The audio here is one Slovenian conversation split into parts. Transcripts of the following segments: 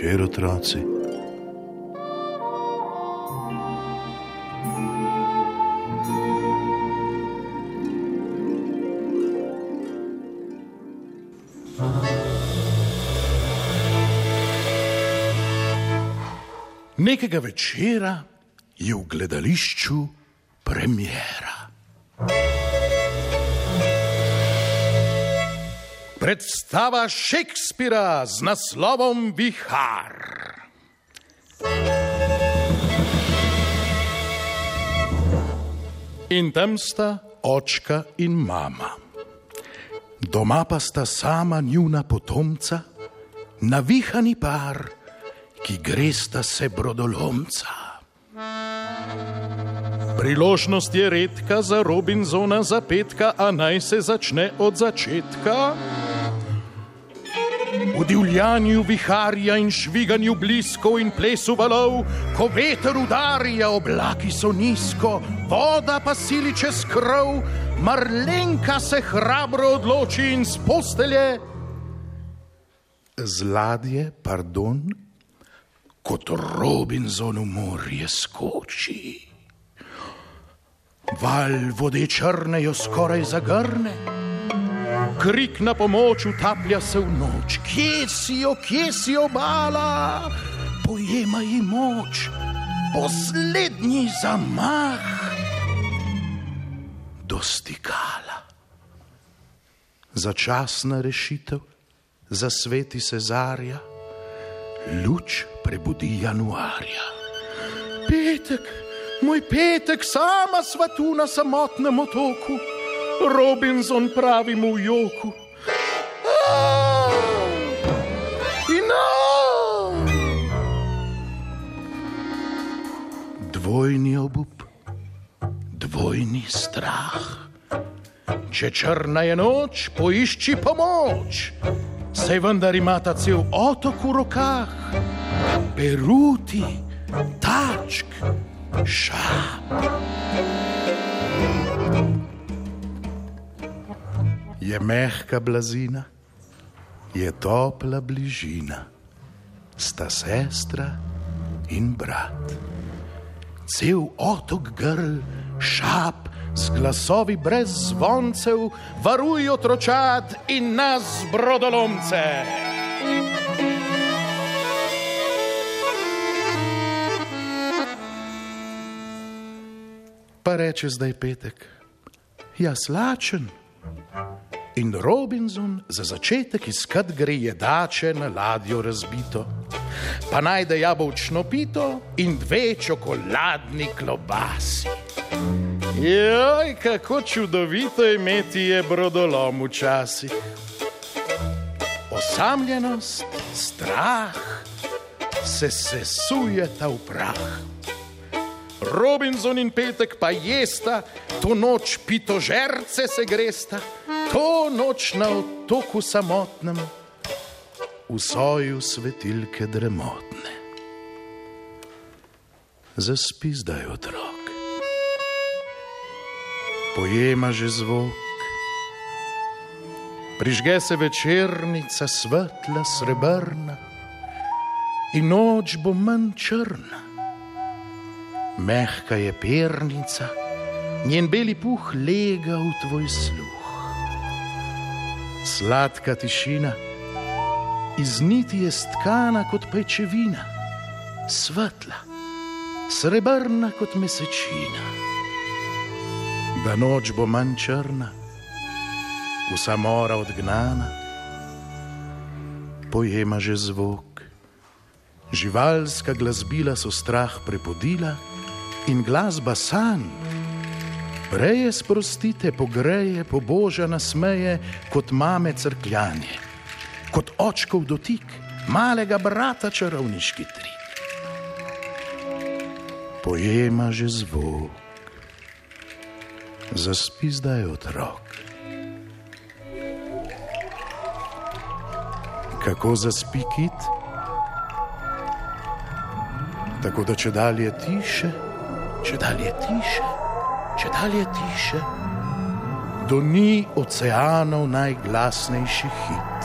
večer, otroci. Nekega večera je v gledališču premjera. Predstava Šekspira z naslovom Vihar. In tam sta očka in mama. Doma pa sta sama njuna potomca, navihani par, ki gresta se brodolomca. Priložnost je redka za Robinsona za petka, a naj se začne od začetka. V divjanju viharja in šviganju bliskov in plesu valov, ko veter udarja, oblaki so nizko, voda pa sili čez krov, marlenka se hrabro odloči in spostelje. Z ladje, pardon, kot Robinson v morje skoči. Val vode črne jo skoraj zagrne, krik na pomoč utaplja se v noč. Kje si jo, kje si obala, pojema ji moč, poslednji zamah dostikala. Začasna rešitev za sveti Cezarja, luč prebudi januarja. Petek, moj petek, sama sva tu na samotnem otoku, Robinson pravi mu joku. Dvojni obup, dvojni strah. Če črna je noč, poišči pomoč, sej vendar imata cel otok v rokah, peruti, tačk, šap. Je mehka blazina, je topla bližina, sta sestra in brat. Cel otok grl, šap, z glasovi brez zvoncev, varujo otročat in nas brodolomce. Pa reče zdaj petek, jaz lačen. In Robinson za začetek iskat gre jedače na ladjo razbito, pa najde jabolčno pito in dve čokoladni klobasi. Joj, kako čudovito imeti je brodolom včasih. Osamljenost, strah se sesujeta v prah. Robinson in petek pa jesta, to noč pitožerce se gresta, to noč na otoku samotnem, v soju svetilke dremotne. Zaspi zdaj otrok, pojema že zvok, prižge se večernica svetla, srebrna in noč bo manj črna mehka je pernica, njen beli puh lega v tvoj sluh. Sladka tišina, iz niti je stkana kot pečevina, svetla, srebrna kot mesečina. Da noč bo manj črna, vsa mora odgnana, pojema že zvok. Živalska glasbila so strah prepodila, in glasba san. Reje sprostite, pogreje, poboža nasmeje kot mame crkljanje, kot očkov dotik, malega brata čarovniški trik. Pojema že zvok, zaspi zdaj otrok. Kako zaspi kit? Tako da če dalje tiše, če dalje tiše, če dalje tiše, do ni oceanov najglasnejši hit.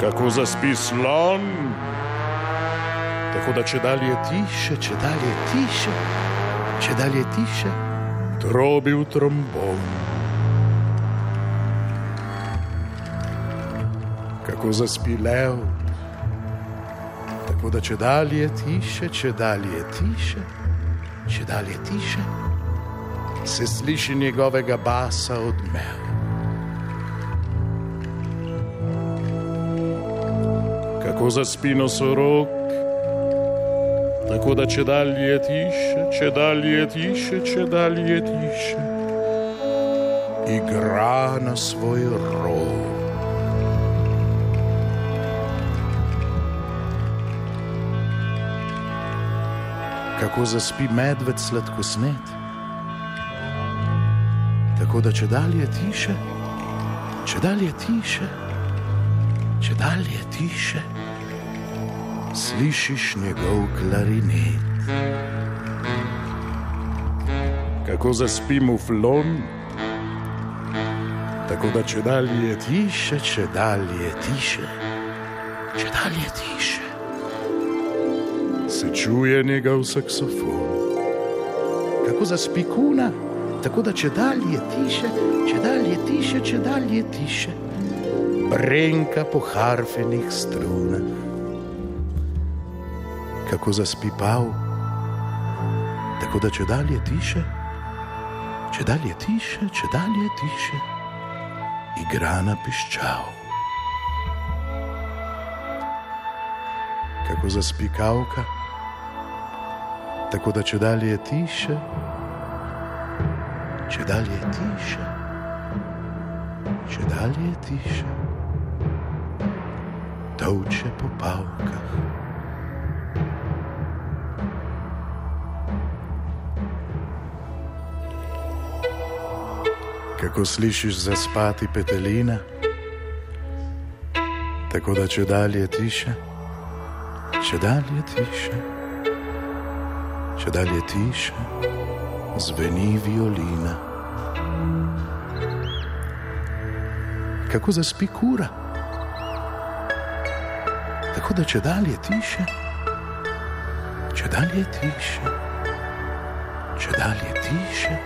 kako zaspi slon. Tako da če dalje tiše, če dalje tiše, če dalje tiše, trobi v trombon. Kako zaspi lev, tako da če dalje tiše, če dalje tiše, če dalje tiše, se sliši njegovega basa odmev. Kako zaspi nosorog, tako da če dalje tiše, če dalje tiše, če dalje tiše, igra na svoj rog. Kako zaspi medved sladkosnet, tako da če dalje tiše, če dalje tiše, če dalje tiše, slišiš njegov klarinet. Kako zaspi muflon, tako da če dalje tiše, če dalje tiše, če dalje tiše se čuje njegov saksofon. Kako zaspi kuna, tako da če dalje tiše, če dalje tiše, če dalje tiše, brenka po harfenih strunah. Kako zaspi pav, tako da če dalje tiše, če dalje tiše, če dalje tiše, igra na piščal. Kako zaspi kavka, tako da če dalje tiše, če dalje tiše, če dalje tiše, toče po pavkah. Kako slišiš zaspati petelina, tako da če dalje tiše, če dalje tiše če dalje tiše, zveni violina. Kako zaspi kura? Tako da če dalje tiše, če dalje tiše, če dalje tiše,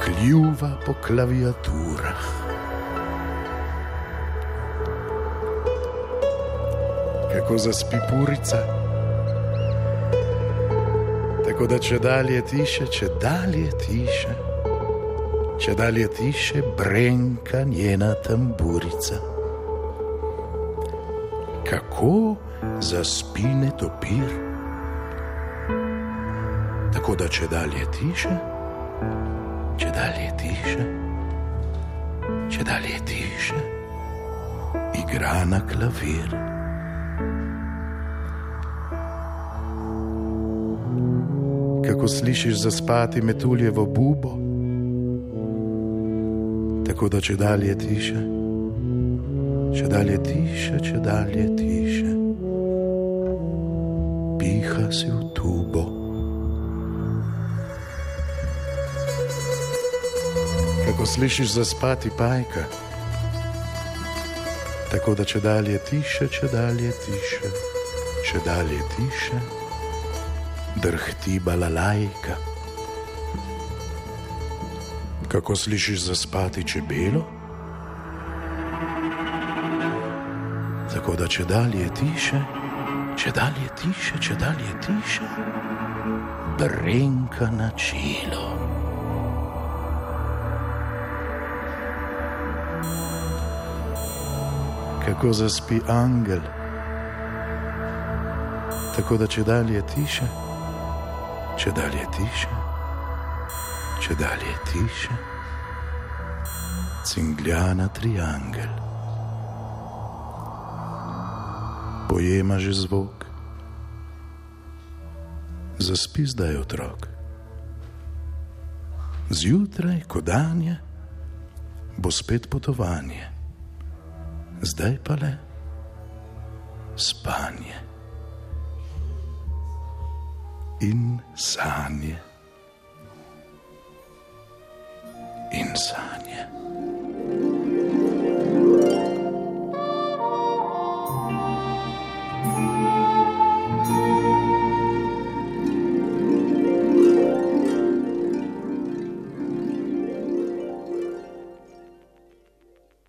kljuva po klaviaturah. Kako zaspi purica? Tako da če dalje tiše, če dalje tiše, če dalje tiše, brenka njena tamburica. Kako zaspine topir? Tako da če dalje tiše, če dalje tiše, če dalje tiše, igra na klavir. Kako slišiš zaspati metuljevo bubo, tako da če dalje tiše, če dalje tiše, če dalje tiše, piha si v tubo. Kako slišiš zaspati pajka, tako da če dalje tiše, če dalje tiše, če dalje tiše drhti balalajka. Kako slišiš zaspati čebelo? Tako da če dalje tiše, če dalje tiše, če dalje tiše, brenka na čelo. Kako zaspi angel, tako da če dalje tiše, če dalje tiše, če dalje tiše, cingljana triangel. Pojema že zvok, zaspi zdaj otrok. Zjutraj, ko dan je, bo spet potovanje, zdaj pa le spanje in sanje. In sanje.